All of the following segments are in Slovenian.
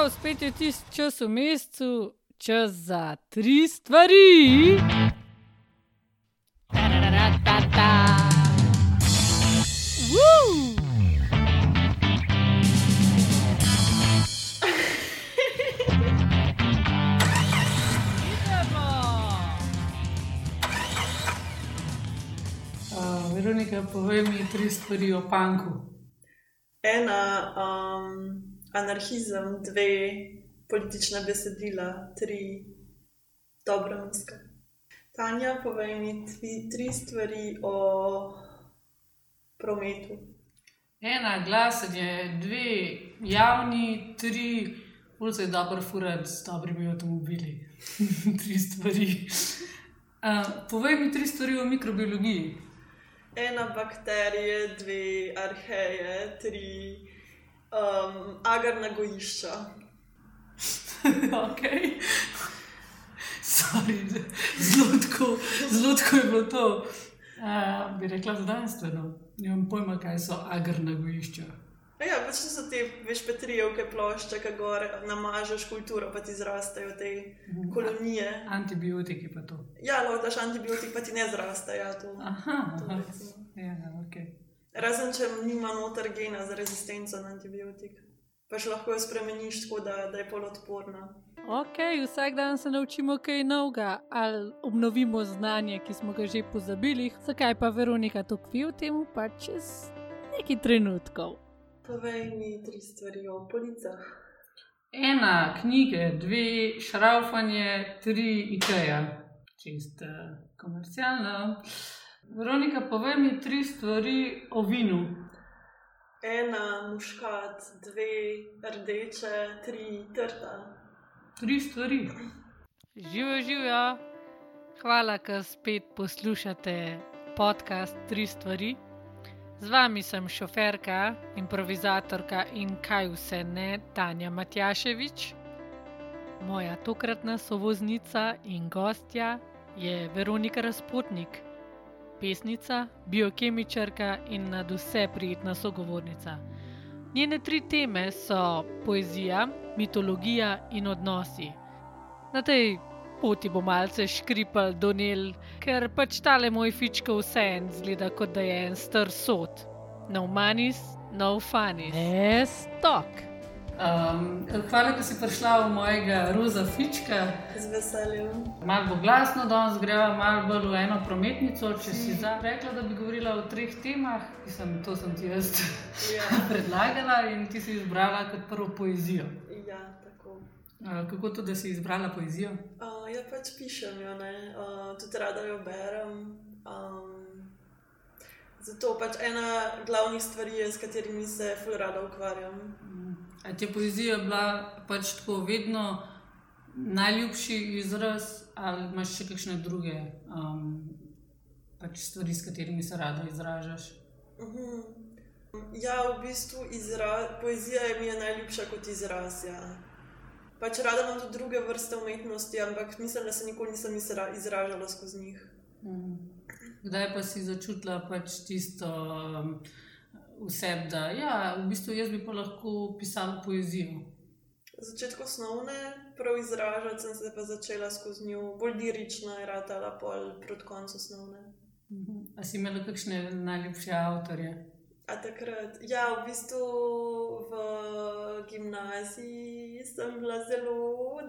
Čau, spet je tisti čas v mesecu, čas za tri stvari. Uh, Veronika, povej mi tri stvari o panku. Ena, um, anarhizem, dve, politična besedila, tri, dobra muska. Tanja, povej mi tvi, tri stvari o prometu. Ena, glasanje, dve, javni, tri, bolj se je dobro furati s dobrimi avtomobili. tri stvari. Uh, povej mi tri stvari o mikrobiologiji. Ena, bakterije, dve, arheje, tri, um, agarna gojišča. ok. Sorry, zelo tako, zelo tako je bilo to. Uh, bi rekla znanstveno. Nimam pojma, kaj so agrna gojišča. Ja, pač so te, veš, petrijevke plošče, ki gor namažeš kulturo, pa ti zrastejo te kolonije. Antibiotiki pa to. Ja, lahko daš antibiotik, pa ti ne zraste. Ja, to, Aha, to aha. Ja, ok. Razen če nima noter gena za rezistenco na antibiotik. Pa še lahko jo spremeniš tako, da, da je polodporna. Ok, vsak dan se naučimo kaj novega ali obnovimo znanje, ki smo ga že pozabili. Zakaj pa Veronika to kvi v tem, pa čez nekaj trenutkov. Povej mi tri stvari o policah. Ena, knjige, dve, šraufanje, tri, IKEA. Čist uh, komercialno. Veronika, povej mi tri stvari o vinu. Ena, muškat, dve, rdeče, tri, trta. Tri stvari. Živijo, živijo. Hvala, ker spet poslušate podcast Tri stvari. Z vami sem šoferka, improvizatorka in kaj vse ne, Tanja Matjaševič. Moja tokratna sovoznica in gostja je Veronika Razpotnik, pesnica, biokemičarka in nad vse prijetna sogovornica. Njene tri teme so poezija, mitologija in odnosi. Na tej poti bo malce škripal Donel, ker pač tale moj fička vse en zgleda kot da je en star sod. No manis, no fanis. Ne stok. Um, hvala, da si prišla v mojega roza fička. Z veseljem. Malo bo glasno, danes greva malo bolj v eno prometnico. Če si za, rekla, da bi govorila o treh temah, sem, to sem ti jaz Ja, predlagala in ti si izbrala kot prvo poezijo. ja tako. Uh, kako to, da si izbrala poezijo? Uh, ja, pač pišem jo, ne? uh, tudi rada jo berem. Um, zato pač ena glavnih stvari s katerimi se ful rada ukvarjam. A ti je poezija bila pač tako vedno najljubši izraz, ali imaš še kakšne druge um, pač stvari, s katerimi se rada izražaš? Mhm. Ja, v bistvu izra... poezija je mi je najljubša kot izraz. Ja. Pač rada imam tudi druge vrste umetnosti, ampak mislim, da se nikoli nisem izra... izražala skozi njih. Mm. Kdaj pa si začutila pač tisto um, v sebi, da ja, v bistvu jaz bi pa lahko pisala poezijo? Na začetku osnovne, prav izražati sem se pa začela skozi njo, bolj lirična je ratala pol proti koncu osnovne. Mhm. A si imela kakšne najljubše avtorje? A takrat, ja, v bistvu v gimnaziji sem bila zelo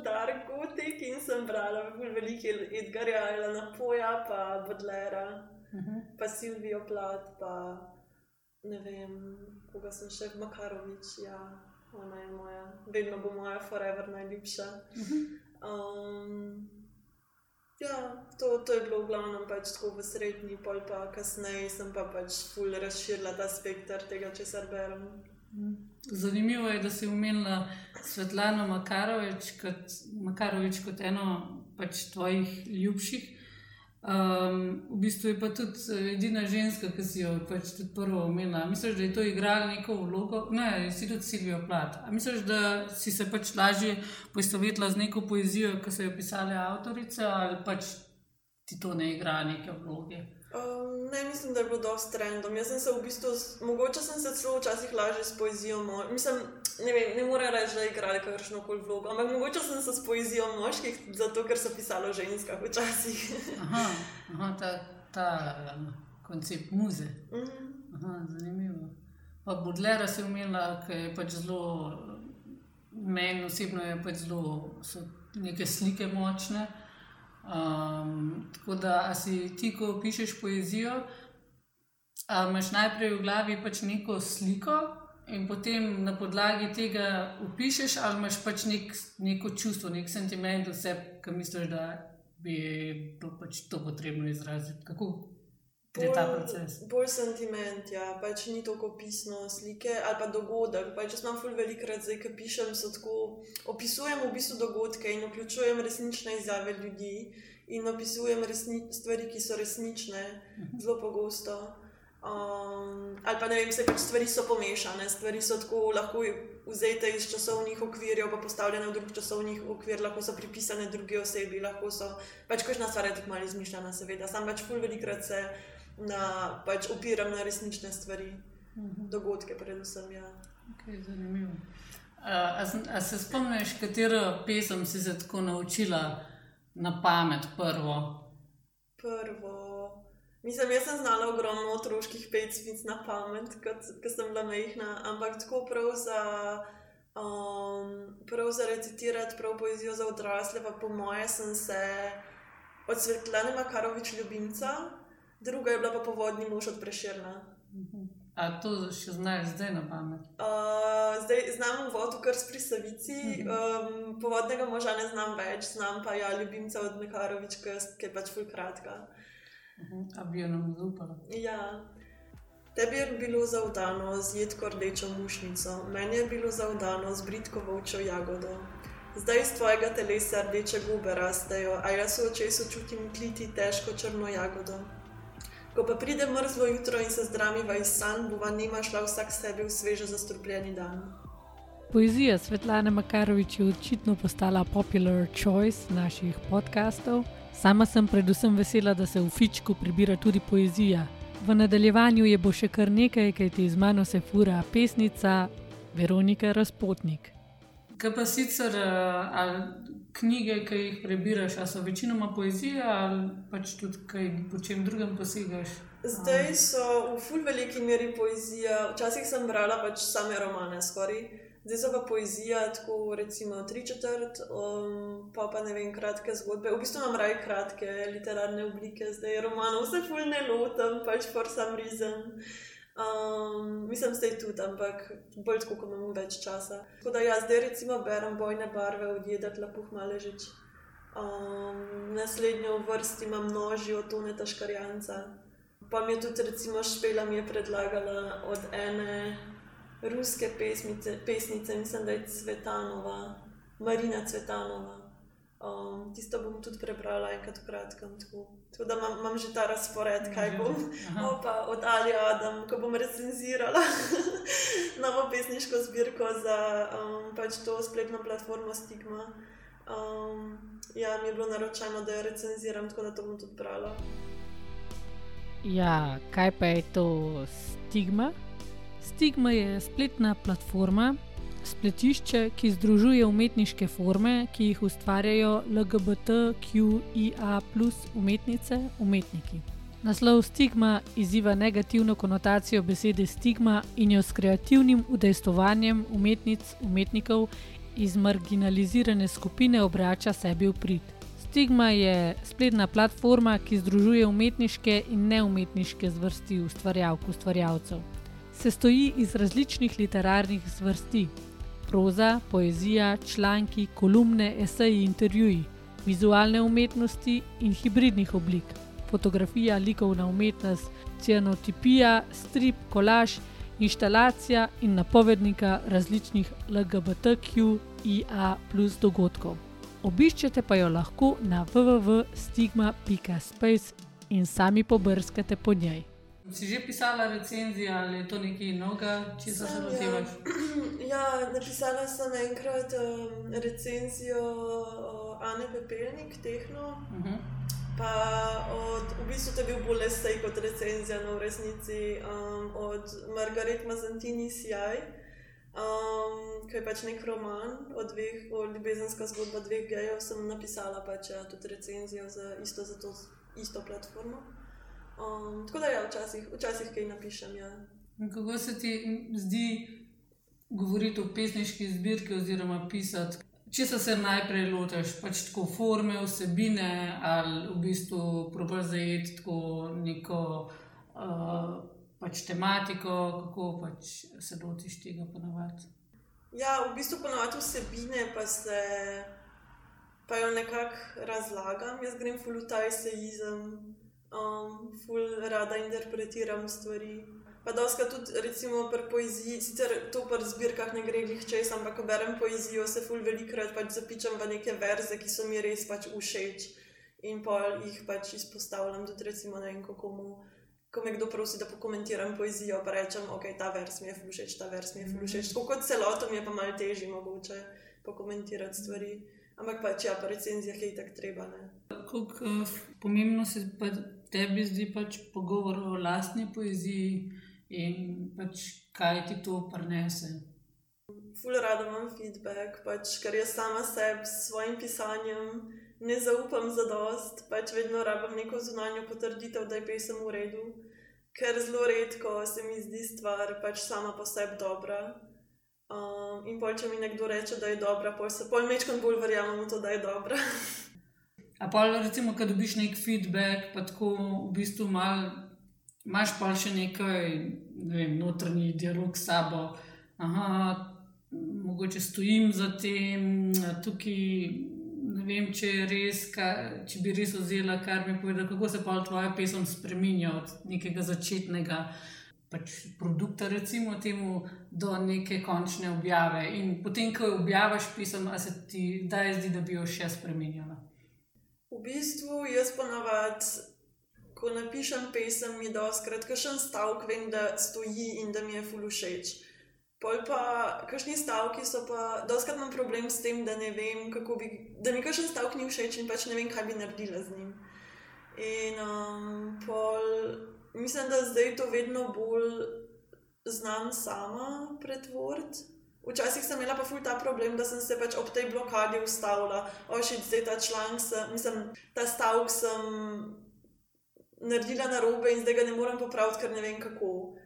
dark gotik in sem brala veliko Edgarja Alana Poja, pa Bodlera, Mhm. pa Silvijo Plat, pa ne vem, koga sem še, Makarovič, ja, ona je moja, vedno bo moja forever najljubša. Um, ja, to, to je bilo v glavnem pač tako v srednji, pol pa kasneje sem pa pač ful razširila ta spektr tega, česar berem. Zanimivo je, da si omenila Svetlano Makarovič kot, Makarovič kot eno pač tvojih ljubših. Um, v bistvu je pa tudi eh, edina ženska, ki si jo pač tudi prvo omenila. Misliš, da je to igralo neko vlogo? Ne, si tudi Silvijo Plat. A misliš, da si se pač lažje poistovetila z neko poezijo, ki so jo pisale avtorice, ali pač ti to ne igra neke vloge? Um, ne, mislim, da je bilo dosti trendom. Jaz sem se v bistvu, mogoče sem se celo včasih lažje s poezijo. Mo mislim, ne vem, ne morem reči, da je igrala kakršno koli vlogo, ampak mogoče sem se s poezijo moških, zato ker so pisali o ženskah včasih. Aha, aha ta, ta koncept muze. Mhm. Aha, zanimivo. Pa Budlera si umela, ki je pač zelo, meni osebno je pač zelo, so neke slike močne. Um, tako da, si ti, ko pišeš poezijo, imaš najprej v glavi pač neko sliko in potem na podlagi tega opišeš, ali imaš pač nek, neko čustvo, nek sentiment, vse, ki misliš, da bi bilo pač to potrebno izraziti. Kako gre ta proces? bolj sentiment, ja, pač ni toliko pisno slike ali pa dogodek. Pač jaz imam ful velikrat, zdaj, ki pišem, so tako, opisujem v bistvu dogodke in vključujem resnične izjave ljudi in opisujem resni, stvari, ki so resnične, zelo pogosto. Um, ali pa ne vem, se pač stvari so pomešane, stvari so tako lahko vzete iz časovnih okvirjev, pa postavljene v drug časovnih okvir, lahko so pripisane drugi osebi, lahko so pač kakšna stvar je tako malo izmišljena, seveda. Sam pač ful velikrat se na, pač opiram na resnične stvari, dogodke, predvsem. Ja. Okay, zanimivo. A, a, a se spomniš, katero pesem si se tako naučila na pamet prvo? Prvo. Mislim, jaz sem znala ogromno otroških pesmic na pamet, ko sem bila majhna, ampak tako prav za, um, prav za recitirati prav poezijo za odrasle, pa po moje sem se od Svetlane Makarovič ljubimca, druga je bila pa povodni mož od Preširna. A to še znaš zdaj na pamet? Uh, zdaj znam uvod v krst pri Savici, um, povodnega moža ne znam več, znam pa ja ljubimca od Mekarovič krst, ki je pač ful kratka. A bi jo nam zaupala? Ja. Tebi je bilo zaudano z jedko rdečo mušnico, meni je bilo zaudano z britko volčjo jagodo. Zdaj iz tvojega telesa rdeče gube rastejo, a jaz v očesu čutim kliti težko črno jagodo. Ko pa pride mrzlo jutro in se zdramiva iz san, bova nema šla vsak sebi v sveže zastrupljeni dan. Poezija Svetlane Makarovič je očitno postala popular choice naših podkastov. Sama sem predvsem vesela, da se v Fičku prebira tudi poezija. V nadaljevanju je bo še kar nekaj, kajti z mano se fura pesnica Veronika Razpotnik. Kaj pa sicer eh, ali knjige, ki jih prebiraš, a so večinoma poezija ali pač tudi kaj po čem drugem posegaš? Zdaj so v ful veliki meri poezija. Včasih sem brala pač same romane, skoraj. Zdaj so pa poezija, tako recimo tri četrt, um, pa pa ne vem, kratke zgodbe. V bistvu imam raje kratke literarne oblike, zdaj romanov se ful ne lotam, pač for some reason. Um, mislim, da je tudi, ampak bolj tako, ko imam več časa. Tako da jaz zdaj recimo berem bojne barve od Jeda Klapuh Maležič. Um, naslednjo v vrsti imam noži od Toneta Škarjanca. Pa mi je tudi, recimo, Špela mi je predlagala od ene ruske pesmice, pesnice, mislim, da je Cvetanova, Marina Cvetanova. Um, tisto bom tudi prebrala enkrat v kratkem. Tako, tako da imam, imam že ta razpored, kaj bom. Opa, od Ali Adam, ko bom recenzirala novo pesniško zbirko za um, pač to spletno platformo Stigma. Um, ja, mi je bilo naročeno, da jo recenziram, tako da to bom tudi brala. Ja, kaj pa je to Stigma? Stigma je spletna platforma, spletišče, ki združuje umetniške forme, ki jih ustvarjajo LGBTQIA, umetnice, umetniki. Naslov stigma izziva negativno konotacijo besede stigma in jo s kreativnim udejstovanjem umetnic, umetnikov iz marginalizirane skupine obrača sebi v prid. Stigma je spletna platforma, ki združuje umetniške in neumetniške zvrsti ustvarjalk, ustvarjalcev. Sestoji iz različnih literarnih zvrsti: proza, poezija, članki, kolumne, eseji, intervjuji, vizualne umetnosti in hibridnih oblik, fotografija, likovna umetnost, cianotipija, strip, kolaž, inštalacija in napovednika različnih LGBTQIA plus dogodkov. Obiščete pa jo lahko na www.stigma.space in sami pobrskate po njej. Si že pisala recenzijo ali je to nekaj novega, če se Sem, lotevaš? Ja, napisala sem enkrat um, recenzijo uh, Ane Pepelnik, Tehno, Uh -huh. Pa od, v bistvu to je bil bolj esej kot recenzija, no v resnici um, od Margaret Mazantini Sjaj, um, ki je pač nek roman o dveh, o ljubezenska zgodba dveh gejev, sem napisala pač ja, tudi recenzijo za isto, za to isto platformo. Um, tako da ja, včasih, včasih kaj napišem. Ja. Kako se ti zdi govoriti o pesniški zbirki oziroma pisati? Če se najprej lotiš, pač tako forme, vsebine, ali v bistvu probiš zajeti tako neko uh, pač tematiko, kako pač se lotiš tega ponovadi. Ja, v bistvu ponovadi vsebine pa se. Pa jo nekako razlagam, jaz grem v ta eseizem, um, ful rada interpretiram stvari. Pa doska tudi, recimo, pri poeziji, sicer to pri zbirkah ne gre jih čez, ampak ko berem poezijo, se ful velikrat pač zapičam v neke verze, ki so mi res pač všeč in pa jih pač izpostavljam. Tudi, recimo, ne vem, kako mu. Ko me kdo prosi, da pokomentiram poezijo, pa rečem, ok, ta vers mi je všeč, ta vers mi je všeč. Tako kot celoto mi je pa malo težje mogoče pokomentirati stvari. Ampak pač ja, pa recenzijah je tako treba. Kako uh, pomembno se pa tebi zdi pač pogovor o lastni poeziji? in pač kaj ti to prenese. Ful rada imam feedback, pač, ker jaz sama sebi s svojim pisanjem ne zaupam za dost, pač vedno rabim neko zunanjo potrditev, da je pesem v redu, ker zelo redko se mi zdi stvar pač sama po sebi dobra. Um, in pol, če mi nekdo reče, da je dobra, pol se pol mečkam bolj verjamem v to, da je dobra. A pa recimo, kad dobiš nek feedback, pa tako v bistvu malo imaš pa še nekaj, ne vem, notranji dialog s sabo. Aha, mogoče stojim za tem, tukaj. Ne vem, če, res, ka, če bi res vzela, kar mi pove, kako se pa tvoja pesem spremenja od nekega začetnega pač, produkta, recimo, temu, do neke končne objave. In potem, ko jo objaviš pesem, se ti da zdi, da bi jo še spremenjala. Bistvu jaz ponavadi ko napišem pesem, mi da skrat kakšen stavek, vem, da stoji in da mi je fulušeč. Pol pa, kakšni stavki so pa, doskrat imam problem s tem, da ne vem, kako bi, da mi kakšen stavek ni všeč in pač ne vem, kaj bi naredila z njim. In um, pol, mislim, da zdaj to vedno bolj znam sama pretvoriti. Včasih sem imela pa ful ta problem, da sem se pač ob tej blokadi ustavila, ošit zdaj ta članek, mislim, ta stavek sem naredila na robe in zdaj ga ne morem popraviti, ker ne vem kako.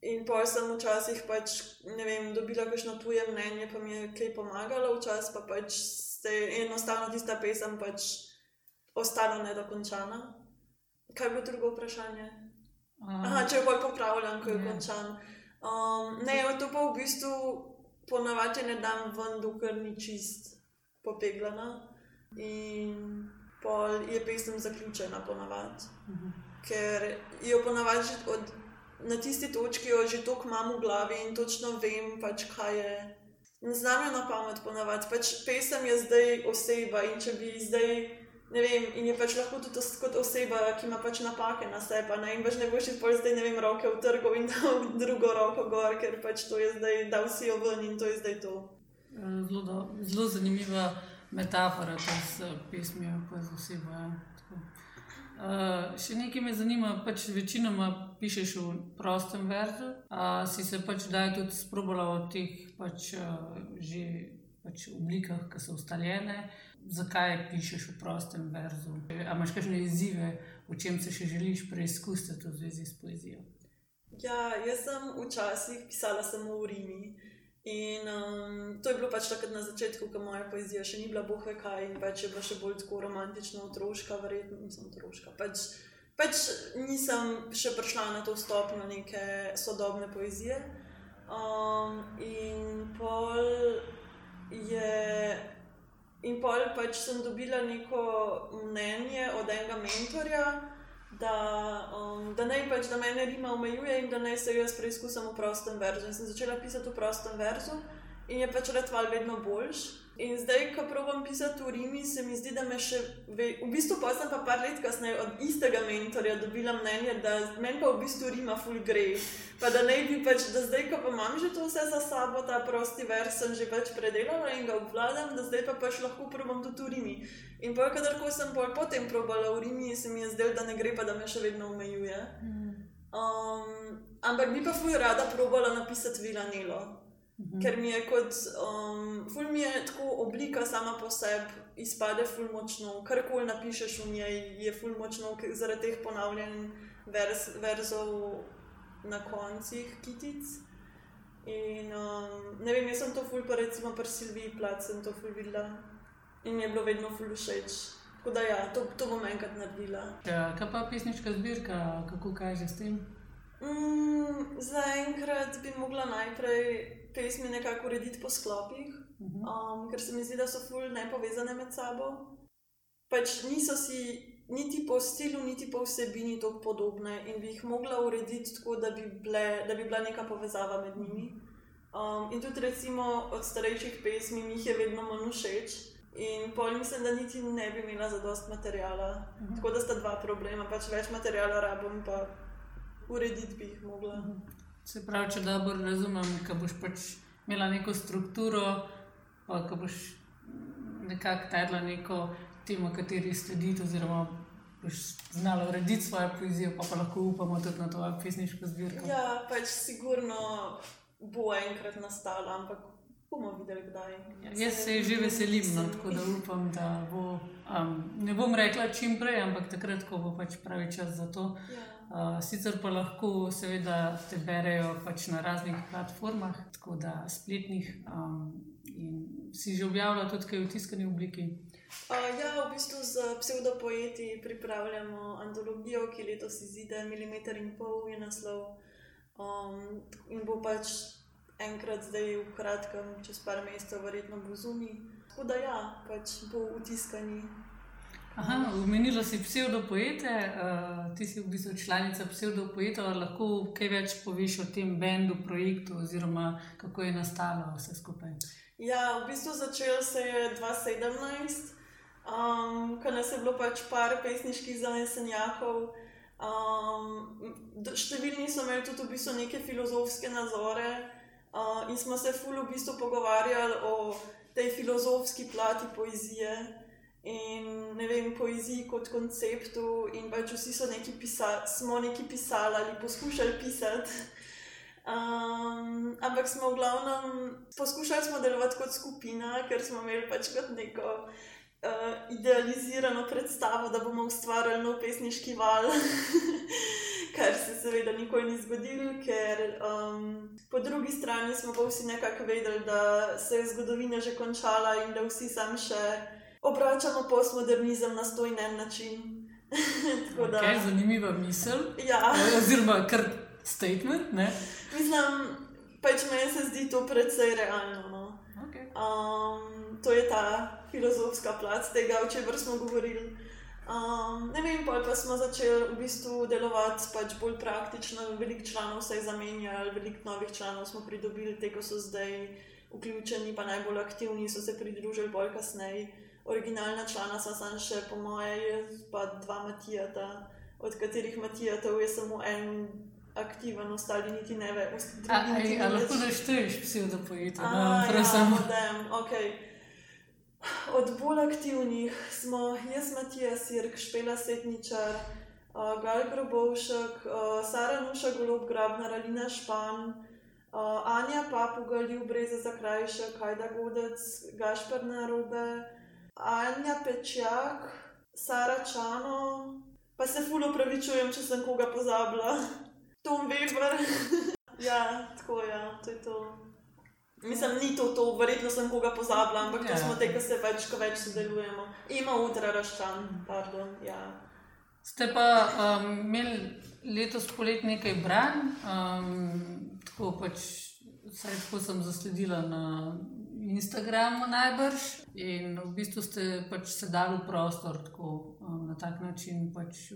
In pa sem včasih pač, ne vem, dobila kakšno tuje mnenje, pa mi je kaj pomagalo, včasih pa pač se enostavno tista pesem pač ostala nedokončana. Kaj je bilo drugo vprašanje? Um, Aha, če jo bolj popravljam, ko je končan. Um, ne, to pa v bistvu ponavadi ne dam ven, dokler ni čist popeglana. In pol je pesem zaključena, ponavadi. Uh mhm. -huh. Ker jo ponavadi od, na tisti točki jo že toliko imam v glavi in točno vem, pač, kaj je. Ne znam jo na pamet ponavadi. Pač pesem je zdaj oseba in če bi zdaj. Ne vem, in je pač lahko tudi kot oseba, ki ima pač napake na sebi. Ne, in pač ne boš šel zdaj, ne vem, roke v trgu in dal drugo roko gor, ker pač to je zdaj, da vsi jo ven in to je zdaj to. Zelo, zelo zanimiva metafora, da se pismijo, pa z osebo. Ja. Uh, še nekaj me zanima, pač večinoma pišeš v prostem verzu. Uh, si se pač daj tudi sprobala v teh pač, uh, že pač oblikah, ki so ustaljene. Zakaj pišeš v prostem verzu? A imaš kakšne izzive, v čem se še želiš preizkusiti v zvezi s poezijo? Ja, jaz sem včasih pisala samo v Rimi. In um, to je bilo pač takrat na začetku, ko moja poezija še ni bila bohe kaj in pač je bila še bolj tako romantična, otroška, verjetno nisem otroška. Pač, pač nisem še prišla na to stopnjo neke sodobne poezije. Um, in pol je. In pol pač sem dobila neko mnenje od enega mentorja, da, um, da naj pač da me Rima omejuje in da naj se jaz preizkusim v prostem verzu. In sem začela pisati v prostem verzu. in je pač retval vedno boljši. In zdaj, ko probujem pisati v Rimi, se mi zdi, da me še, ve, v bistvu pa sem pa par let kasneje od istega mentorja dobila mnenje, da meni pa v bistvu Rima full gre. Pa da ne bi pač, da zdaj, ko pa imam že to vse za sabo, ta prosti vers sem že več predelala in ga obvladam, da zdaj pa pač lahko probam tudi v Rimi. In pa kadarko sem pol potem probala v Rimi, se mi je zdelo, da ne gre, pa da me še vedno omejuje. Um, ampak bi pa fuj rada probala napisati Vilanelo. -hmm. Ker mi je kot, um, ful mi je tako oblika sama po sebi, izpade ful močno, karkoli napišeš v njej, je ful močno zaradi teh ponavljanj verz, verzov na koncih kitic. In um, ne vem, jaz sem to ful, pa recimo pri Silviji Plac sem to ful videla in mi je bilo vedno ful všeč. Tako da ja, to, to bom enkrat naredila. Ja, kaj pa pesniška zbirka, kako kaže s tem? Mm, Zaenkrat bi mogla najprej pesmi nekako urediti po sklopih, mhm. um, ker se mi zdi, da so fully nepovezane med sabo. Pač niso si niti po stilu, niti po vsebini tako podobne in bi jih mogla urediti tako, da bi, ble, da bi bila neka povezava med njimi. Um, in tudi recimo od starejših pesmi mi jih je vedno manj všeč. In pol mislim, da niti ne bi imela za dost materijala. Uh mhm. -huh. Tako da sta dva problema, pač več materijala rabim, pa urediti bi jih mogla. Uh mhm. -huh. Se pravi, če dobro razumem, da boš pač imela neko strukturo, pa da boš nekako tedla neko temo, kateri slediti, oziroma boš znala urediti svojo poezijo, pa, pa lahko upamo tudi na to pesniško zbirko. Ja, pač sigurno bo enkrat nastala, ampak bomo videli, kdaj. Ja, jaz se že veselim, no, tako da upam, da bo. Um, ne bom rekla čim prej, ampak takrat, ko bo pač pravi čas za to. Ja. Uh, sicer pa lahko, seveda, te berejo pač na raznih platformah, tako da spletnih, um, in si že objavljal tudi kaj v tiskani obliki. Uh, ja, v bistvu z pseudopoeti pripravljamo antologijo, ki letos izide, milimeter in pol je naslov. Um, in bo pač enkrat zdaj v kratkem, čez par mesecev, verjetno bo zunaj. Tako da ja, pač bo v tiskani. Umenila si pseudopoete, uh, ti si v bistvu članica pseudopoetov, lahko kaj več poveš o tem bendu, projektu, oziroma kako je nastalo vse skupaj. Ja, v bistvu začel se je 2017, um, ko nas je bilo pač par pesniških zanesenjakov. Um, številni so imeli tudi v bistvu neke filozofske nazore uh, in smo se fully v bistvu pogovarjali o tej filozofski plati poezije in ne vem, poeziji kot konceptu, in pač vsi so neki pisali, smo neki pisali ali poskušali pisati. Um, ampak smo v glavnem poskušali smo delovati kot skupina, ker smo imeli pač kot neko uh, idealizirano predstavo, da bomo ustvarjali nov pesniški val. Kar se seveda nikoli ni zgodilo, ker um, po drugi strani smo pa vsi nekako vedeli, da se je zgodovina že končala in da vsi sami še obračamo postmodernizem na stoj en način. da, okay, zanimiva misel. Ja. Oziroma, kar statement. Ne? Mislim, pač meni se zdi to precej realno. No? Okay. Um, to je ta filozofska plat tega, o čemer smo govorili. Um, ne vem, pa smo začeli v bistvu delovati pač bolj praktično, veliko članov se je zamenjalo, veliko novih članov smo pridobili, te, ko so zdaj vključeni, pa najbolj aktivni, so se pridružili bolj kasneje originalna člana so samo še, po moje, pa dva Matijata, od katerih Matijatov je samo en aktiven, ostali niti ne ve. Ali lahko našteješ pseudopoeta? No, prosim. Ja, okay. Od bolj aktivnih smo jaz, Matija Sirk, Špela Setničar, uh, Gal Grobovšek, uh, Sara Nuša Golob, Grabna, Alina Špan, uh, Anja Papuga, Ljubreza Zakrajša, Kajda Godec, Gašper Narobe. Anja Pečjak, Sara Čano, pa se fulno upravičujem, če sem koga pozabila. Tom Weber. ja, tako je, ja, to je to. Mislim, ni to, to, verjetno sem koga pozabila, ampak to ja. smo te, ki se več, ko več sodelujemo. Ima ultra raščan, pardon. Ja. Ste pa um, imeli letos polet nekaj branj, um, tako pač, vsaj tako sem zasledila na Instagramu najbrž. In v bistvu ste pač sedali v prostor tako, um, na tak način pač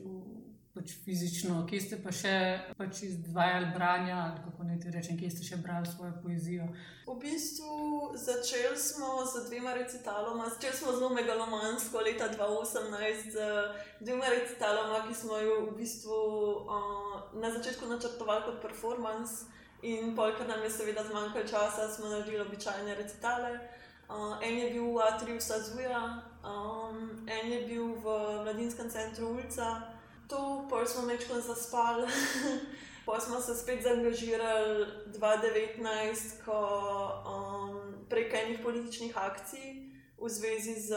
pač fizično, kje ste pa še pač izvajali branja, ali kako naj ti rečem, kje ste še brali svojo poezijo. V bistvu začeli smo z dvema recitaloma, začeli smo zelo megalomansko leta 2018 z dvema recitaloma, ki smo jo v bistvu uh, na začetku načrtovali kot performance. In polk nam je seveda zmanjkalo časa, smo naredili običajne recitale. Uh, en je bil v Atriju Sazuja, um, en je bil v mladinskem centru Ulca, to, pa smo večkrat zaspali. pa smo se spet zaangažirali 2019, ko um, prek enih političnih akcij v zvezi z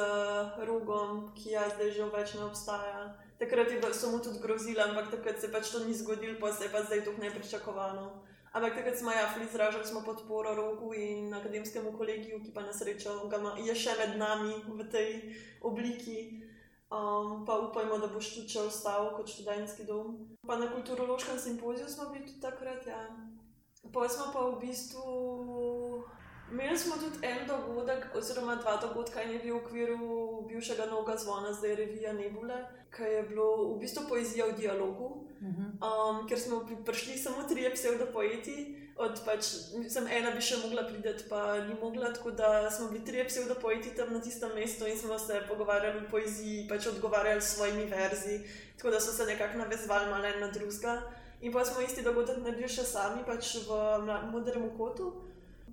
Rugom, ki ja zdaj že več ne obstaja. Takrat je samo tudi grozila, ampak takrat se pač to ni zgodilo, pa se je pa zdaj to nepričakovano. Ampak takrat smo javno izražali smo podporo roku in akademskemu kolegiju, ki pa na srečo je še med nami v tej obliki. Um, pa upajmo, da boš tudi ostal kot študentski dom. Pa na kulturološkem simpoziju smo bili tudi takrat. Ja. Pa smo pa v bistvu. Imeli smo tudi en dogodek, oziroma dva dogodka, ki je bil v okviru bivšega novega zvona, zdaj revija Nebule, ki je bilo v bistvu poezija v dialogu, mhm. um, ker smo prišli samo tri pseudopoeti od pač, sem ena bi še mogla priti, pa ni mogla. Tako da smo bili tri pseudopoeti tam na tistem mestu in smo se pogovarjali o poeziji, pač odgovarjali s svojimi verzi, tako da so se nekako navezvali malo na drugega. In pa smo isti dogodek naredili še sami, pač v modernem kotu.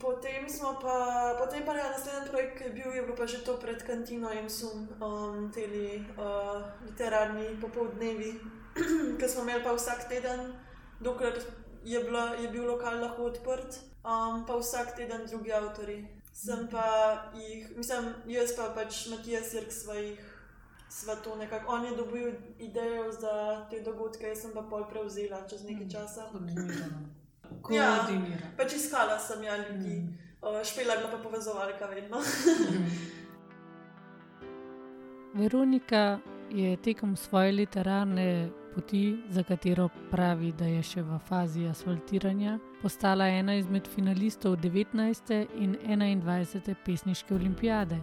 Potem smo pa, potem pa je naslednji projekt, ki je bil, je bil pa že to pred kantino in sum, um, teli uh, literarni popoldnevi, ki smo imeli pa vsak teden, dokler je, bila, je bil lokal lahko odprt, um, pa vsak teden drugi avtori. Sem pa jih, mislim, jaz pa pač Matija Sirk svojih svetov nekako. On je dobil idejo za te dogodke, jaz sem pa pol prevzela čez nekaj časa. Ja, pač iskala sem ja ljudi, mm. uh, špela je pa povezovala, kaj vedno. Veronika je tekom svoje literarne poti, za katero pravi, da je še v fazi asfaltiranja, postala ena izmed finalistov 19. in 21. pesniške olimpijade.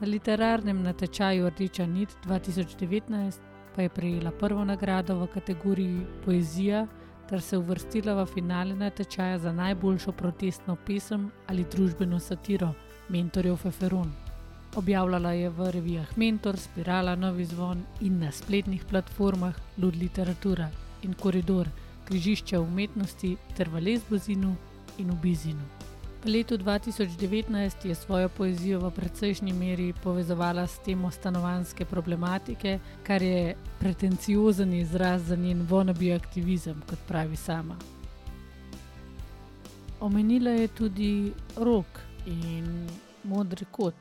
Na literarnem natečaju Rdeča nit 2019 pa je prejela prvo nagrado v kategoriji Poezija ter se uvrstila v finale natečaja za najboljšo protestno pesem ali družbeno satiro Mentorjev Feferon. Objavljala je v revijah Mentor, Spirala, Novi zvon in na spletnih platformah Lud Literatura in Koridor, križišče umetnosti ter v Lesbozinu in v Bizinu. Letu 2019 je svojo poezijo v precejšnji meri povezovala s temo stanovanske problematike, kar je pretenciozen izraz za njen vonabi aktivizem, kot pravi sama. Omenila je tudi rok in modri kot.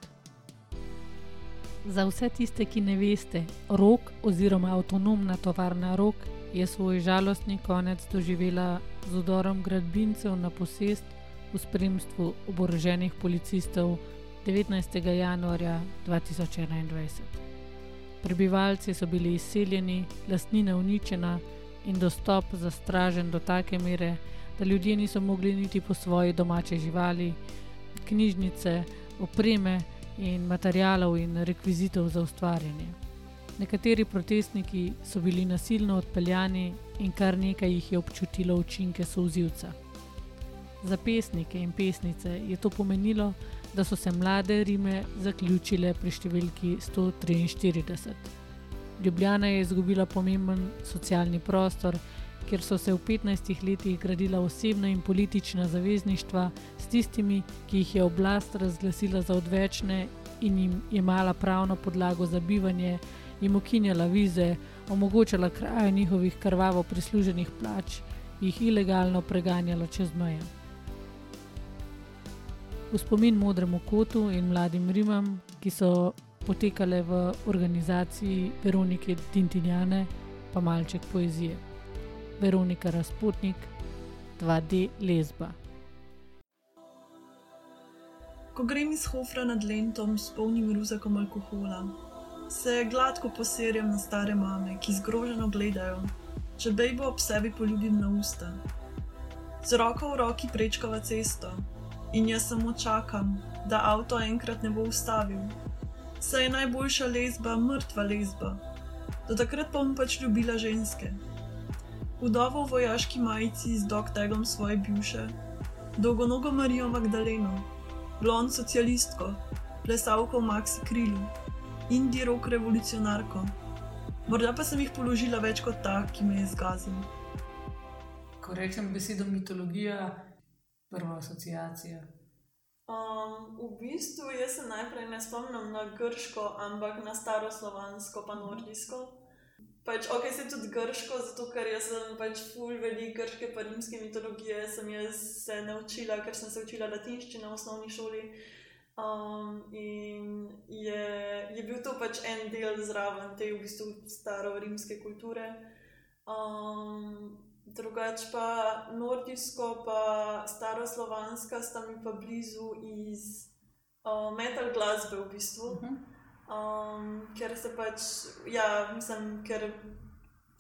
Za vse tiste, ki ne veste, rok oziroma avtonomna tovarna rok je svoj žalostni konec doživela z udorom gradbincev na posest v spremstvu oboroženih policistov 19. januarja 2021. Prebivalci so bili izseljeni, lastnina uničena in dostop zastražen do take mere, da ljudje niso mogli niti po svoje domače živali, knjižnice, opreme, in materijalov in rekvizitov za ustvarjanje. Nekateri protestniki so bili nasilno odpeljani in kar nekaj jih je občutilo učinke souzivca. Za pesnike in pesnice je to pomenilo, da so se mlade Rime zaključile pri številki 143. Ljubljana je izgubila pomemben socialni prostor, kjer so se v 15 letih gradila osebna in politična zavezništva s tistimi, ki jih je oblast razglasila za odvečne in jim imala pravno podlago za bivanje, jim ukinjala vize, omogočala kraje njihovih krvavo prisluženih plač, jih ilegalno preganjala čez meje. V spomin modremu kotu in mladim Rimam, ki so potekale v organizaciji Veronike Tintinjane, pa malček poezije. Veronika Razputnik, 2D Lesba. Ko grem iz hofra nad lentom s polnim ruzakom alkohola, se gladko poserjam na stare mame, ki zgroženo gledajo, če bejbo ob sebi poljubim na usta. Z roko v roki prečkava cesto in jaz samo čakam, da avto enkrat ne bo ustavil. Saj je najboljša lesba mrtva lesba, Do takrat pa bom pač ljubila ženske. Udova v vojaški majici z doktegom svoje bivše, dolgonogo Marijo Magdaleno, blond socialistko, plesalko v Maxi Krilu, Indij rok revolucionarko. Morda pa sem jih položila več kot ta, ki me je zgazil. Ko rečem besedo mitologija, prva asociacija. Um, v bistvu jaz se najprej ne spomnim na grško, ampak na staroslovansko, pa nordijsko. Pač, ok, se tudi grško, zato ker sem pač ful velik grške pa rimske mitologije, sem jaz se naučila, ker sem se učila latinščino v osnovni šoli. Um, in je, je bil to pač en del zraven te v bistvu staro-rimske kulture. Um, drugače pa nordijsko, pa staroslovanska, sta mi pa blizu iz uh, metal glasbe v bistvu. Uh -huh. um, ker se pač, ja, mislim, ker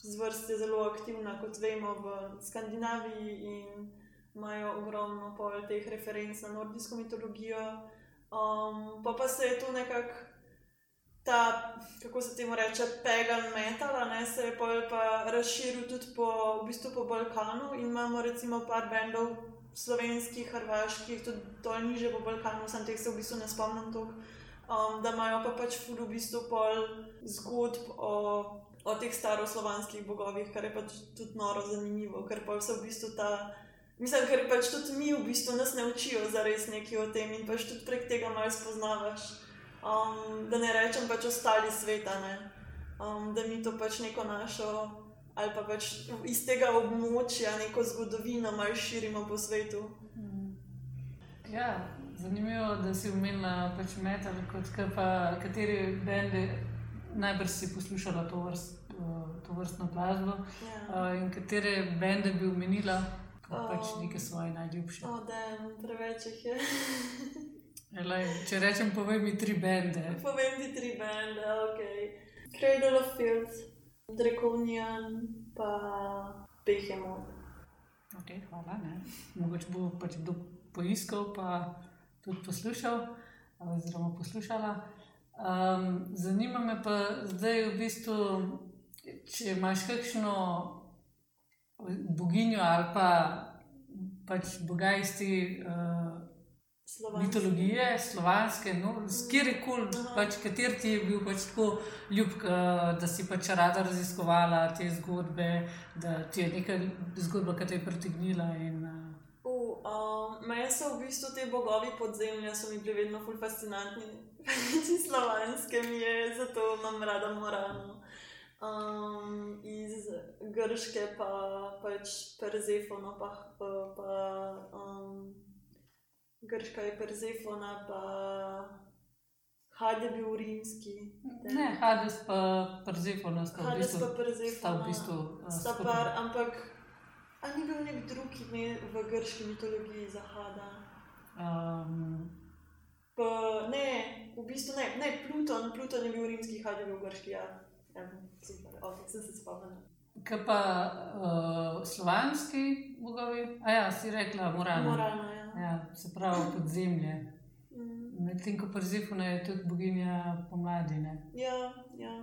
zvrst je zelo aktivna, kot vemo, v Skandinaviji in imajo ogromno pol teh referenc na nordijsko mitologijo. Um, pa pa se je to nekako ta, kako se temu reče, pagan metal, ne se je pa, pa razširil tudi po, v bistvu po Balkanu in imamo recimo par bendov slovenskih, hrvaških, tudi dol niže po Balkanu, sem teh se v bistvu ne spomnim toliko, um, da imajo pa pač ful v bistvu pol zgodb o, o teh staroslovanskih bogovih, kar je pač tudi noro zanimivo, ker pa se v bistvu ta. Mislim, ker pač tudi mi v bistvu nas ne učijo za res nekaj o tem in pač tudi prek tega malo spoznavaš um, da ne rečem pač ostali sveta, um, da mi to pač neko našo ali pa pač iz tega območja neko zgodovino malo širimo po svetu. Mm. Ja, zanimivo je, da si umenila pač metal, kot pa kateri bendi najbrž si poslušala to, vrst, to vrstno glasbo ja. in katere bende bi umenila. Pač neke svoje najljubše. Oh, da, preveč jih je. Elej, če rečem, povej mi tri bende. Povej mi tri bende, ok. Cradle of Fields, Draconian, pa Behemoth. Ok, hvala. Ne. Mogoče bo pač kdo poiskal, pa tudi poslušal, oziroma poslušala. Um, zanima me pa zdaj v bistvu, če imaš kakšno boginjo ali pa pač boga iz te. Uh, Slovanske. mitologije, slovanske, no, kjer koli, pač, kater ti je bil pač tako ljub, da si pač rada raziskovala te zgodbe, da ti je neka zgodba, ki te je pritegnila. In, uh. uh, um, Mene so v bistvu te bogovi podzemlja, so mi bili vedno fulj fascinantni. Ti slovanske mi je, zato imam rada moralno. Um, iz grške pa pač Perzefono, pa. pa, pa um, grška je Persefona, pa Hades bil rimski. Ne, Hades pa Persefona sta v bistvu. Hades pa Persefona. V bistvu, uh, sta par, ampak ali ni bil nek drug ime v grški mitologiji za Hada? Um. Pa, ne, v bistvu ne, ne, Pluton, Pluton je bil rimski, Hades je bil grški, ja. Ja, super, ok, sem se spomnil. Kaj pa uh, slovanski bogovi? A ja, si rekla, moralno. Moralno, ja. Ja, se pravi, podzemlje. Mm. Medtem ko Persefona je tudi boginja pomladi. Ja, ja.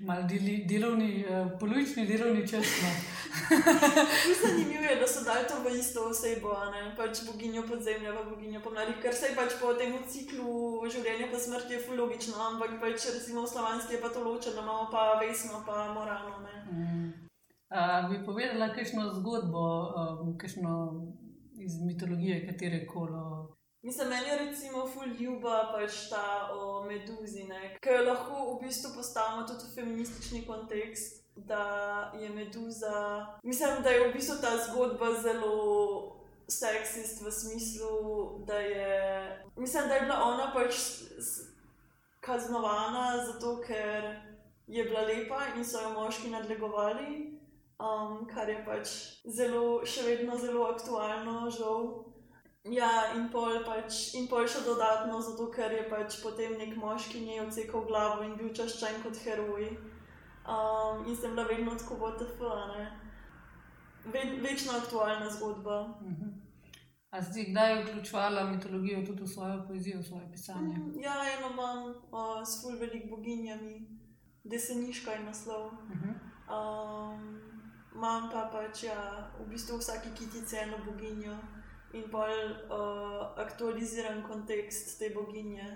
Mal deli, delovni, uh, polovični delovni čas. No. Zanimivo je, da so dali to v isto osebo, pač boginjo podzemlja, pa boginjo pomladi, ker se je pač po tem ciklu življenja pa smrti je logično, ampak pač recimo v slovanski je pa to ločeno, imamo pa vesno, pa moralno. Mm. Uh, bi povedala kakšno zgodbo, um, kakšno iz mitologije, katere koli. Mislim, meni je recimo ful ljuba pač ta o meduzi, ki jo lahko v bistvu postavimo tudi v feministični kontekst. Da je meduza, mislim, da je v bistvu ta zgodba zelo seksist v smislu, da je, mislim, da je bila ona pač kaznovana zato, ker je bila lepa in so jo moški nadlegovali um, kar je pač zelo, še vedno zelo aktualno, žal. Ja, in pol, pač, in pol še dodatno, zato ker je pač potem nek moški njej odsekal glavo in bil čaščen kot heroj. Um, in sem bila vedno tako VTF, Ve, večno aktualna zgodba. Uh -huh. A zdaj, kdaj vključovala mitologijo tudi v svojo poezijo, v svoje pisanje? Mm, ja, eno imam uh, s ful velik boginjami deseniška je naslov. Um, Imam pa pač ja, v bistvu vsaki kitici eno boginjo in bolj uh, aktualiziran kontekst te boginje.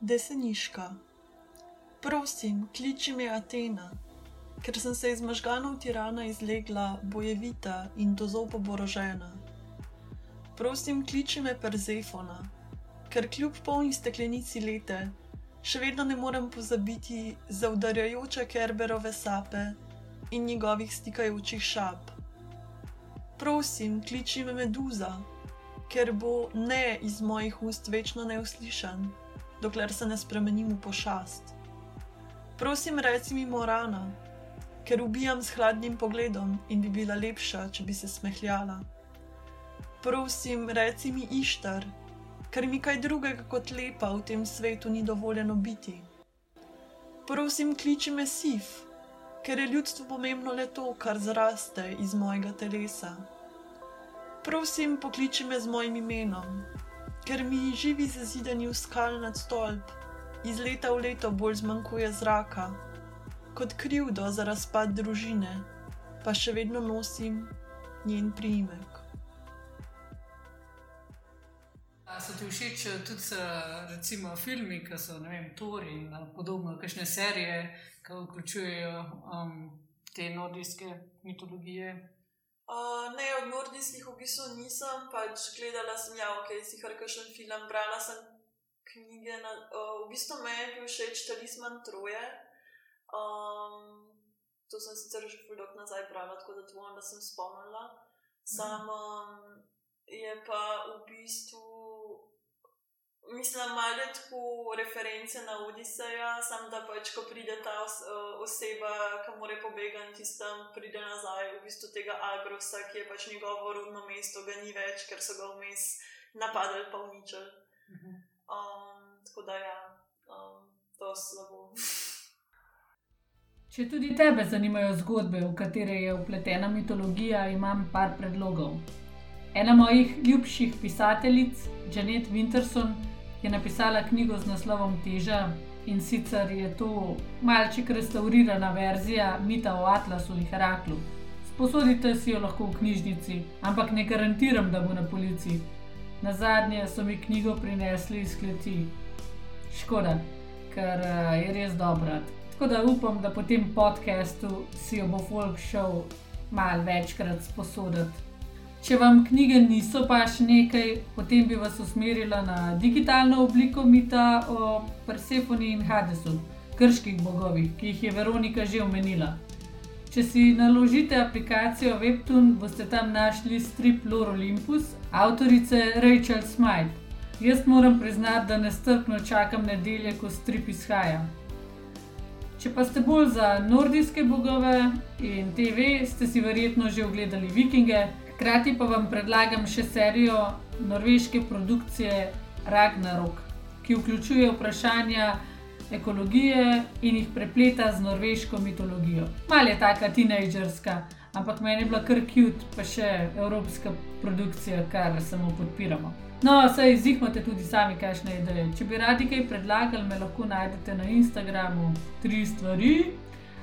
Deseniška. Prosim, kliči me Atena, ker sem se iz možganov tirana izlegla, bojevita in do zopa borožena. Prosim, kliči me Persefona, ker kljub polni steklenici lete, še vedno ne morem pozabiti zaudarjajoče kerberove sape in njegovih stikajočih šap. Prosim, kliči me Meduza, ker bo ne iz mojih ust večno neuslišan, dokler se ne spremenim v pošast. Prosim, reci mi Morana, ker ubijam s hladnim pogledom in bi bila lepša, če bi se smehljala. Prosim, reci mi Ištar, ker mi kaj drugega kot lepa v tem svetu ni dovoljeno biti. Prosim, kliči me Sif, ker je ljudstvu pomembno le to, kar zraste iz mojega telesa. Prosim, pokliči me z mojim imenom, ker mi živi zazidani v skal nad stolp, iz leta v leto bolj zmanjkuje zraka, kot krivdo za razpad družine, pa še vedno nosim njen priimek. So ti všeč eh, tudi eh, recimo filmi, ki so Tori in eh, podobno, kakšne serije, ki vključujejo um, te nordijske mitologije? Uh, ne, od nordijskih v bistvu nisem, pač gledala sem ja, ok, si kar kakšen film, brala sem knjige. Na, uh, v bistvu me je bil všeč Talisman Troje. Um, to sem sicer že dolgo nazaj brala, tako da tvojim, da sem spomnila. Sam um, je pa v bistvu, mislim, malo tako reference na Odiseja, sam da pač, ko pride ta os, uh, oseba, ki mora pobegati, tistem pride nazaj v bistvu tega Agrosa, ki je pač njegovo rodno mesto, ga ni več, ker so ga vmes napadali pa uničili. Um, tako da ja, um, to je slabo. Če tudi tebe zanimajo zgodbe, v katere je upletena mitologija, imam par predlogov. Ena mojih ljubših pisateljic, Janet Winterson, je napisala knjigo z naslovom Teža in sicer je to malček restaurirana verzija mita o Atlasu in Heraklu. Sposodite si jo lahko v knjižnici, ampak ne garantiram, da bo na policiji. Na zadnje so mi knjigo prinesli iz kleti. Škoda, ker uh, je res dobra. Tako da upam, da po tem podkastu si jo bo folk šel malo večkrat sposoditi. Če vam knjige niso pa še nekaj, potem bi vas usmerila na digitalno obliko mita o Persefoni in Hadesu, krških bogovih, ki jih je Veronika že omenila. Če si naložite aplikacijo Webtoon, boste tam našli strip Lore Olympus, avtorice Rachel Smythe. Jaz moram priznati, da nestrpno čakam nedelje, ko strip izhaja. Če pa ste bolj za nordijske bogove in TV, ste si verjetno že ogledali Vikinge, hkrati pa vam predlagam še serijo norveške produkcije Ragnarok, ki vključuje vprašanja ekologije in jih prepleta z norveško mitologijo. Mal je taka tinejdžerska, ampak meni je bila kar cute, pa še evropska produkcija, kar samo podpiramo. No, saj izihmate tudi sami, kakšne ideje. Če bi radi kaj predlagali, me lahko najdete na Instagramu tri stvari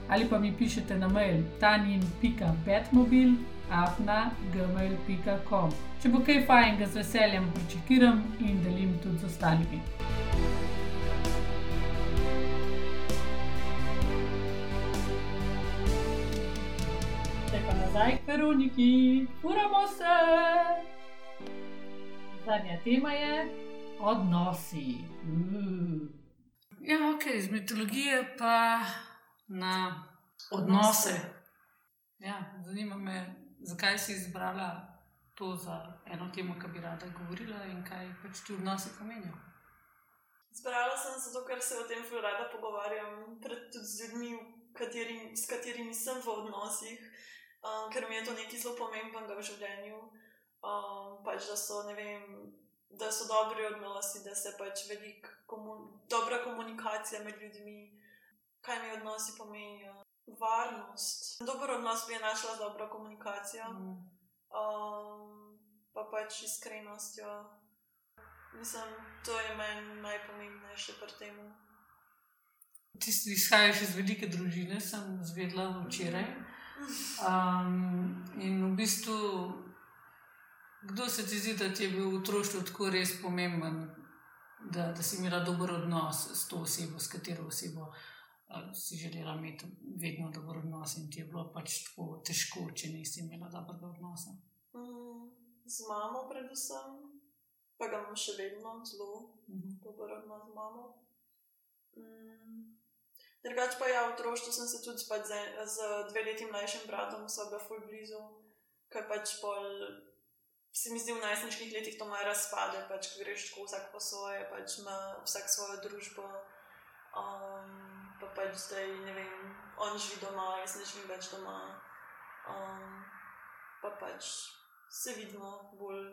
ali pa mi pišete na mail tanjin.petmobil afna gmail.com. Če bo kaj fajn, ga z veseljem pričakiram in delim tudi z ostalimi. Zdaj pa nazaj k Veroniki, uramo se. Zadnja tema je odnosi. Uh. Ja, ok, iz mitologije pa na odnose. Ja, zanima me, zakaj si izbrala to za eno temo, ki bi rada govorila in kaj pač ti odnosi pomenijo. Zbrala sem se zato, ker se o tem zelo rada pogovarjam, tudi z ljudmi, katerim, s katerimi sem v odnosih, um, ker mi je to nekaj zelo pomembnega v življenju. Um, pač, da, so, vem, da so dobri odnosi, da se pač velik, komun, dobra komunikacija med ljudmi, kaj mi odnosi pomenijo. Varnost. Dober odnos bi je našla z dobro komunikacijo, um, pa pač iskrenostjo. Mislim, to je meni najpomembnejše pri tem. Ti izhajaš iz velike družine, sem zvedla včeraj. Um, in v bistvu, kdo se ti zdi, da ti je bil v otroštvu tako res pomemben, da, da si imela dober odnos s to osebo, s katero osebo si želela imeti vedno dober odnos in ti je bilo pač tako težko, če nisi imela dobrega odnosa? Mm, z mamo, predvsem, pa ga imam še vedno zelo mm -hmm. dober odnos z mamo. Mm. Drugač pa ja, v otroštvu sem se tudi z, z dve leti mlajšim bratom osebno ful blizu, ker pač pol. Se mi zdi v najsnižjih letih to malo razpade, pač, greš tako vsak po svoje, pač ima vsak svojo družbo. Um, pač zdaj, ne vem, on živi doma, jaz ne živim več doma. Um, pa pač se vidimo bolj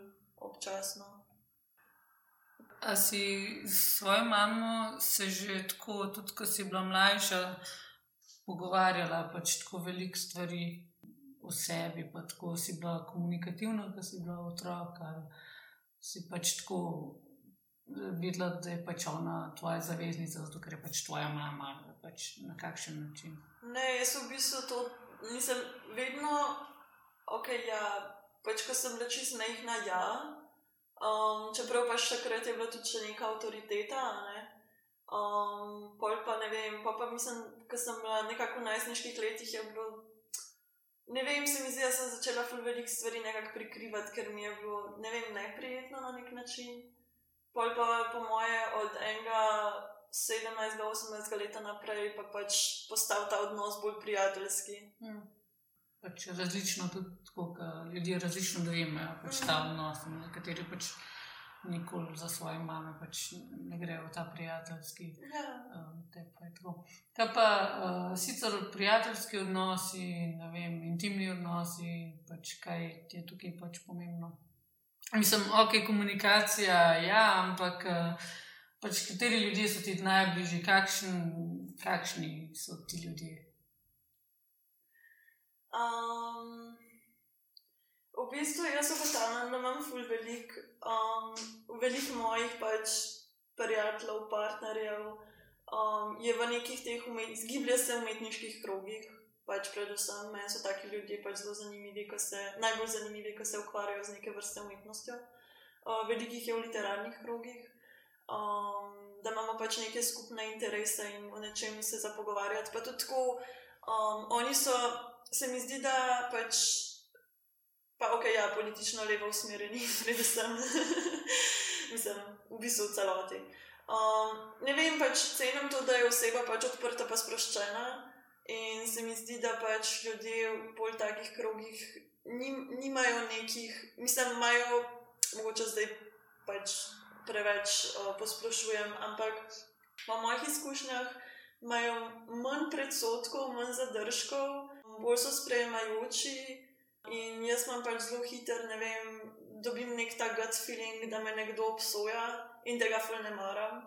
občasno. A si s svojo mamo se že tako, tudi ko si bila mlajša, pogovarjala pač tako veliko stvari o sebi, pa tako si bila komunikativna, ko si bila otrok, ali si pač tako videla, da je pač ona tvoja zaveznica, zato ker je pač tvoja mama, pač na kakšen način. Ne, jaz v bistvu to nisem vedno, ok, ja, pač ko sem bila čist mehna, ja. Um, čeprav pa še takrat je bila tudi še neka avtoriteta, ne. Um, pol pa ne vem, pa pa mislim, ko sem bila nekako v najsnižjih letih, je bilo. Ne vem, se mi zdi, da sem začela veliko stvari nekako prikrivati, ker mi je bilo, ne vem, neprijetno na nek način. Pol pa po moje od enega 17-18 let naprej pa pač postal ta odnos bolj prijateljski. Hmm. Pač različno tudi, kako ljudje različno dojemajo pač ta hmm. odnos. Nekateri pač nikoli za svoje mame pač ne grejo v ta prijateljski. Ja. Um, Kaj pa uh, sicer prijateljski odnosi, vem, intimni odnosi, pač kaj ti je tukaj pač pomembno? Mislim, ok, komunikacija, ja, ampak eh, pač, kateri ljudje so ti najbližji, kakšen, kakšni so ti ljudje? Um, v bistvu jaz ugotavljam, da imam ful velik, um, velik mojih pač prijateljev, partnerjev. Um, je v nekih teh umetniških, zgiblja se v umetniških krogih, pač predvsem meni so taki ljudje pač zelo zanimivi, ko se, najbolj zanimivi, ko se ukvarjajo z neke vrste umetnostjo. Uh, velikih je v literarnih krogih, um, da imamo pač neke skupne interese in o nečem se za pogovarjati. Pa tudi tako, um, oni so, se mi zdi, da pač, pa ok, ja, politično levo usmerjeni, predvsem, mislim, v bistvu v celoti. Um, ne vem, pač cenim to, da je oseba pač odprta, pa sproščena. In se mi zdi, da pač ljudje v bolj takih krogih nim, nimajo nekih, mislim, imajo, mogoče zdaj pač preveč uh, posplošujem, ampak po mojih izkušnjah imajo manj predsotkov, manj zadržkov, bolj so sprejemajoči. In jaz imam pač zelo hiter, ne vem, dobim nek ta gut feeling, da me nekdo obsoja in tega ful ne maram.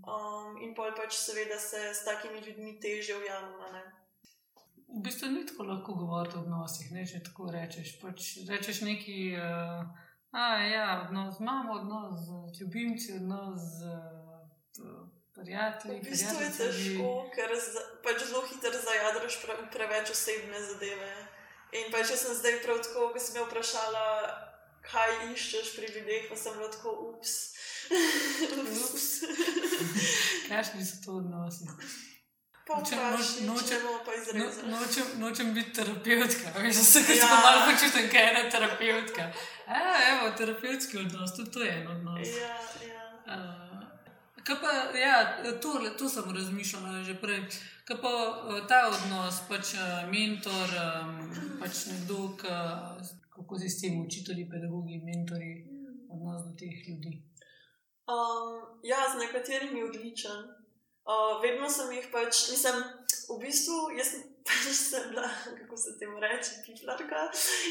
Um, in pol pač seveda se s takimi ljudmi teže ujamemo. V bistvu ni tako lahko govoriti o odnosih, ne če tako rečeš. Pač rečeš neki, uh, a ja, odnos z mamo, odnos z ljubimci, odnos z uh, prijatelji. V bistvu je težko, ker pač zelo hitro zajadraš pre, preveč osebne zadeve. In pač jaz sem zdaj prav tako, ko sem me vprašala, kaj iščeš pri ljudeh, pa sem lahko ups. Kakšni so to odnosi? Nočem, nočem, no, nočem, nočem biti terapeutka, veš, da se ja. malo počutim, kaj je ena terapeutka. Evo, terapevtski odnos, tudi to je en odnos. Ja, ja. Uh, pa, ja, to, to sem razmišljala že prej. Kaj pa ta odnos, pač mentor, um, pač nekdo, kako si s tem učitelji, pedagogi, mentori, odnos do teh ljudi. Um, ja, z nekaterimi odličen. Uh, vedno sem jih pač, nisem v bistvu, jaz pač sem bila, kako se temu reče, piflarka.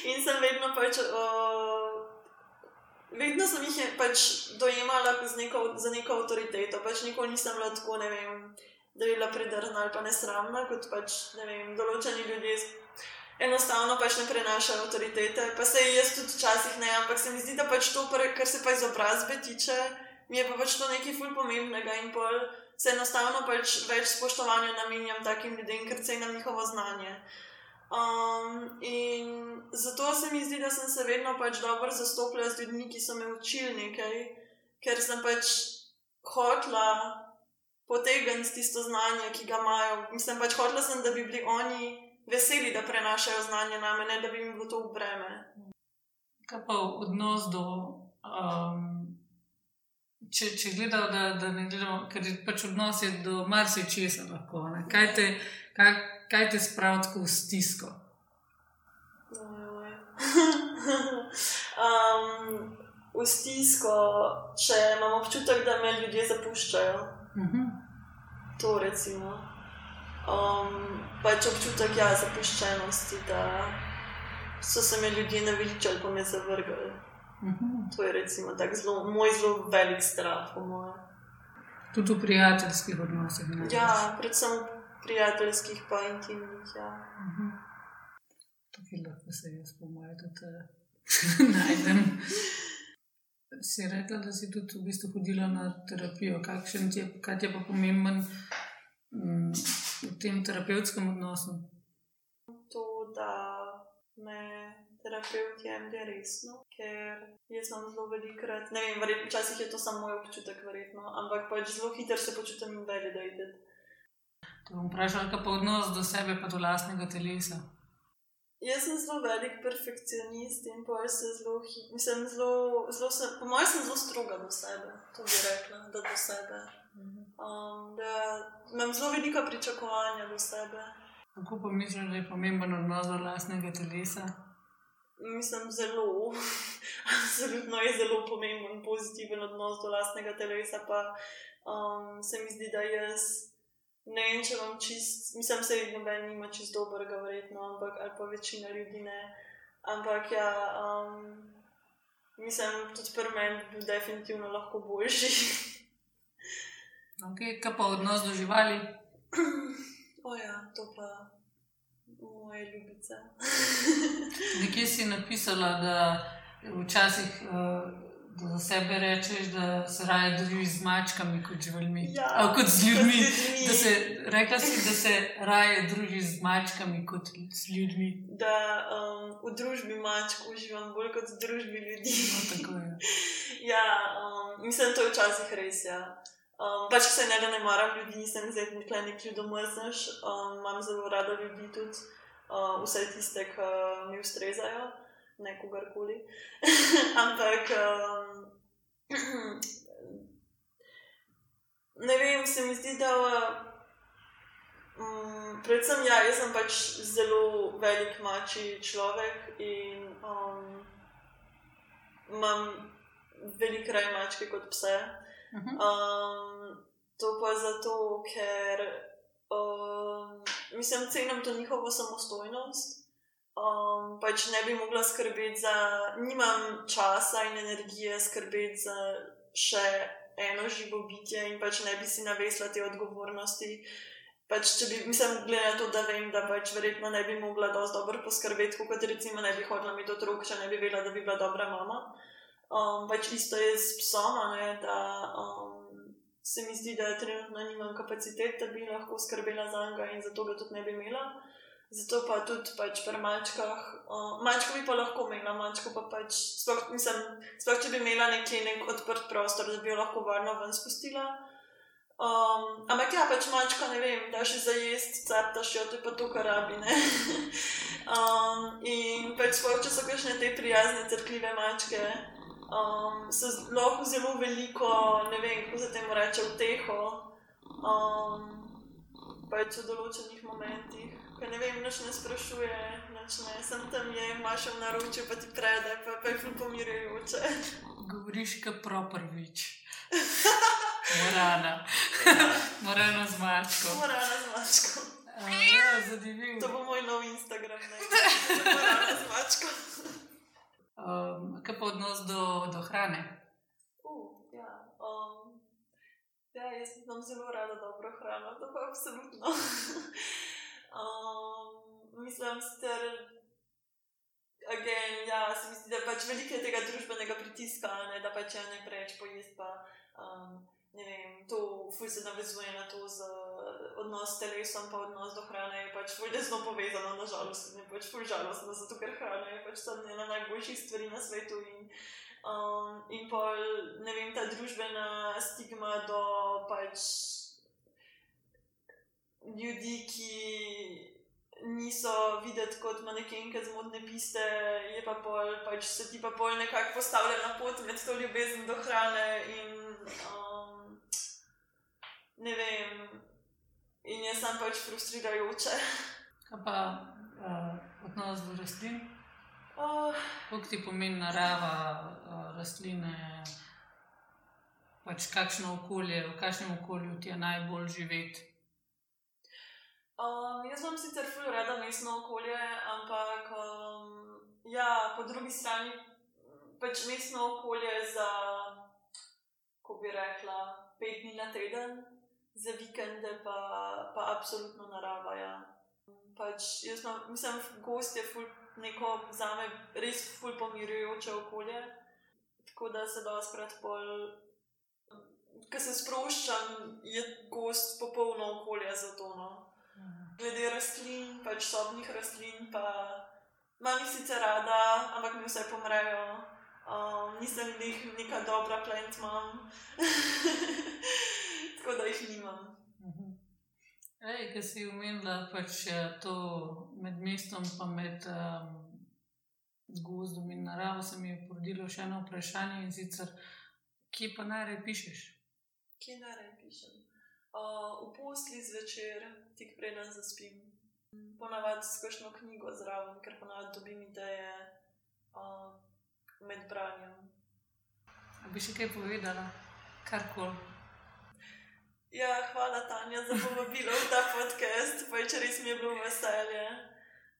In sem vedno pač, uh, vedno sem jih pač dojemala neko, za neko avtoriteto. Pač nikoli nisem bila tako, ne vem, da bi bila predrna ali pa nesramna, kot pač, ne vem, določeni ljudje. Enostavno pač ne prenašajo avtoritete, pa se jaz tudi včasih ne, ampak se mi zdi, da pač to, kar se pa izobrazbe tiče, mi je pa pač to nekaj ful pomembnega in pol se enostavno pač več spoštovanja namenjam takim ljudem, ker cenim njihovo znanje. Um, in zato se mi zdi, da sem se vedno pač dobro zastopila z ljudmi, ki so me učili nekaj, ker sem pač hotla potegniti tisto znanje, ki ga imajo. Mislim pač hotla sem, da bi bili oni veseli, da prenašajo znanje na mene, da bi jim bilo to v breme. Kaj pa odnos do. Um, če, če gledamo, da, da ne gledamo, ker je pač odnos je do marsikčesa lahko. Ne? Kaj te, kaj, kaj te spravi tako v stisko? um, v stisko, če imam občutek, da me ljudje zapuščajo. Uh Mhm. -huh. To recimo. Um, pač občutek ja, zapuščenosti, da so se me ljudje naveličali, pa me zavrgli. Mhm. To je recimo tak zelo, moj zelo velik strah, po mojem. Tudi v prijateljskih odnosih. ne? Ja, predvsem prijateljskih, pa intimnih. Ja. Mhm. Tukaj lahko se jaz, po mojem, tudi uh, najdem. Si rekla, da si tudi v bistvu hodila na terapijo. Kakšen je, kaj je pa pomemben mm, v tem terapevtskem odnosu? To, da me terapeut jemlje resno, ker jaz imam zelo velikrat, ne vem, verjetno včasih je to samo moj občutek, verjetno, ampak pač zelo hitro se počutim invalidated. Te bom vprašala, kaj pa odnos do sebe, pa do lastnega telesa. Jaz sem zelo velik perfekcionist in pa se zelo, hi- mislim, zelo, zelo sem, po mojem, sem zelo stroga do sebe, to bi rekla, da do sebe. Um, da imam zelo velika pričakovanja do sebe. Kako pa misliš, da je pomemben odnos do lastnega telesa? Mislim, zelo, absolutno je zelo pomemben, pozitiven odnos do lastnega telesa. Pa um, se mi zdi, da jaz ne vem, če vam čist, mislim, se jih noben nima čist dobrega, verjetno, ampak ali pa večina ljudi ne. Ampak ja, um, mislim, tudi pri meni bi bil definitivno lahko boljši. Okay, kaj pa odnos do živali? o ja, to pa moje ljubice. Nekje si napisala, da včasih uh, da za sebe rečeš, da se raje držiš z mačkami kot živalmi. Ja, A, kot z ljudmi. kot z ljudmi. Da se, rekla si, da se raje družiš z mačkami kot z ljudmi. Da um, v družbi mačk uživam bolj kot v družbi ljudi. No. Ja, um, mislim, to je včasih res. Ja. Um, pač se ne da ne maram ljudi, nisem zdaj nekaj nek ljudomrzneš, um, imam zelo rada ljudi tudi, uh, vse tiste, ki mi ustrezajo, ne kogarkoli. Ampak um, ne vem, se mi zdi, da. Um, predvsem, ja, jaz sem pač zelo velik mači človek in um, imam veliko raje mačke kot pse. Uh -huh. Um, to pa zato, ker um, mislim, cenim to njihovo samostojnost. Um, pač ne bi mogla skrbeti za, nimam časa in energije skrbeti za še eno živo bitje in pač ne bi si navesla te odgovornosti. Pač, če bi, mislim, glede na to, da vem, da pač verjetno ne bi mogla dosti dobro poskrbeti, kot recimo ne bi hodila imeti otrok, če ne bi vedela, da bi bila dobra mama. Um, pač isto je s psom, ne, da um, se mi zdi, da trenutno nimam kapacitet, da bi lahko skrbela za njega in zato ga tudi ne bi imela. Zato pa tudi pač pri mačkah, uh, mačko bi pa lahko imela, mačko pa pač, sploh, mislim, sploh če bi imela nekje nek odprt prostor, da bi jo lahko varno ven spustila. Um, ampak ja, pač mačka, ne vem, daš ji za jesti, cartaš jo, to je pa to, kar rabi. um, in pač sploh, če so kakšne te prijazne, crkljive mačke, um, z- lahko zelo veliko, ne vem, kako se temu reče, uteho. Um, pač v določenih momentih, ko ne vem, noč ne sprašuje, noč ne, sem tam je, imaš v naročju, pa ti prede, pa, pa je ful pomirjujoče. Govoriš kot proprvič. Morana. Morana z mačko. Morana z mačko. A, ja, zanimivo. To bo moj nov Instagram, ne? Morana z mačko. Odnos do, do hrane? Uh, ja, um, ja, jaz imam zelo rada dobro hrano, to pa absolutno. um, mislim, ster, again, ja, se mi zdi, da pač veliko je tega družbenega pritiska, ne, da pač je ne preveč pojesti, pa Um, ne vem, to ful se navezuje na to z odnos s telesom, pa odnos do hrane je pač ful desno povezano, nažalost, in je pač ful žalostno, zato ker hrana je pač tam ena najboljših stvari na svetu. In, um, in pol, ne vem, ta družbena stigma do pač ljudi, ki niso videti kot manekenke z modne piste, je pa pol, pač se ti pa pol nekako postavlja na pot med to ljubezen do hrane in um, ne vem. In jaz sem pač frustrirajoče. Kaj pa uh, odnos do rastlin? Uh, Kako ti pomeni narava, uh, rastline, pač kakšno okolje, v kakšnem okolju ti je najbolj živeti? Um, jaz imam sicer ful rada mestno okolje, ampak um, ja, po drugi strani pač mestno okolje za, ko bi rekla, pet dni na teden, za vikende pa, pa absolutno narava. Ja. Pač jaz imam, mislim, gost je ful neko za me res ful pomirjujoče okolje, tako da se doskrat pol. Ko se sproščam, je gost popolno okolje za to. No glede rastlin, pač sobnih rastlin, pa imam jih sicer rada, ampak mi vse pomrejo. Um, nisem jih neka dobra plant, imam. Tako da jih nimam. Ej, ki si umenila pač to med mestom in med um, gozdom in naravo, se mi je porodilo še eno vprašanje in sicer, kje pa najraje pišeš? Kje najraje pišem? Uh, v posli zvečer, tik preden zaspim. Ponavadi s kakšno knjigo zraven, ker ponavadi dobim ideje uh, med branjem. A bi še kaj povedala, karkoli? Ja, hvala Tanja za povabilo v ta podcast, pač res mi je bilo veselje.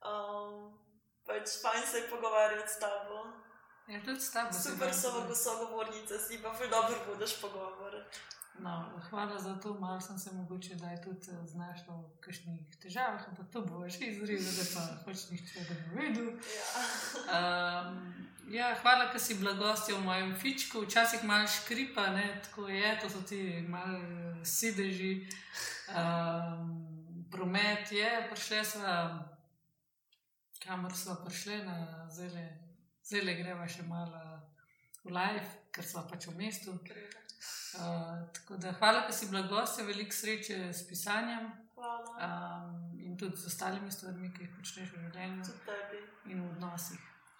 Um, pač fajn se je pogovarjati s tabo. Ja, tudi s tabo. Super so pogovarjati. sogovornice, si pa ful dobro vodiš pogovor. No, hvala za to, malo sem se mogoče, da je tudi eh, znašla v kakšnih težavah, ampak to bo še izrezal, da pa pač nihče ne bo vedel. Ja. Um, ja, hvala, ker si bila gostja v mojem fičku, včasih malo škripa, ne, tako je, to so ti malo eh, sedeži, um, promet je, prišle smo, kamor smo prišle, na zele, zele greva še malo live, ker smo pač v mestu. Uh, tako da hvala, ker si bila gostja, veliko sreče s pisanjem Hvala. um, in tudi z ostalimi stvarmi, ki jih počneš v življenju in v odnosih.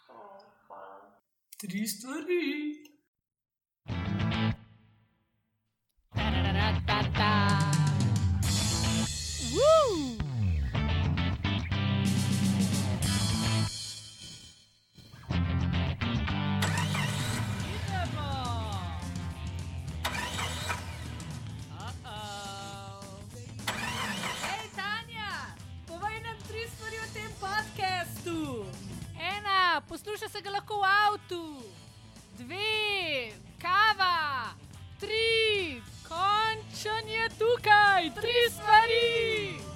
O, hvala. Tri stvari. Ta-da-da-da-da-da. Woo! Posluša se ga lahko v avtu. Dve, kava. Tri, končan je tukaj. Tri stvari.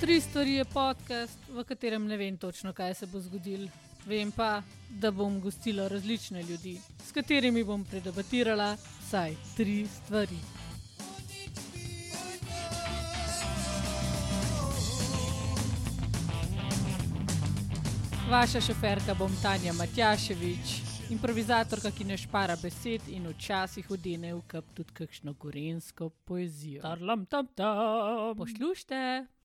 Tri stvari je podcast, v katerem ne vem točno, kaj se bo zgodilo. Vem pa, da bom gostila različne ljudi, s katerimi bom predebatirala vsaj tri stvari. Vaša šoferka bom Tanja Matjaševič, improvizatorka, ki ne špara besed in včasih odene v kap tudi kakšno gorensko poezijo. Tarlam tam tam. Poslušajte!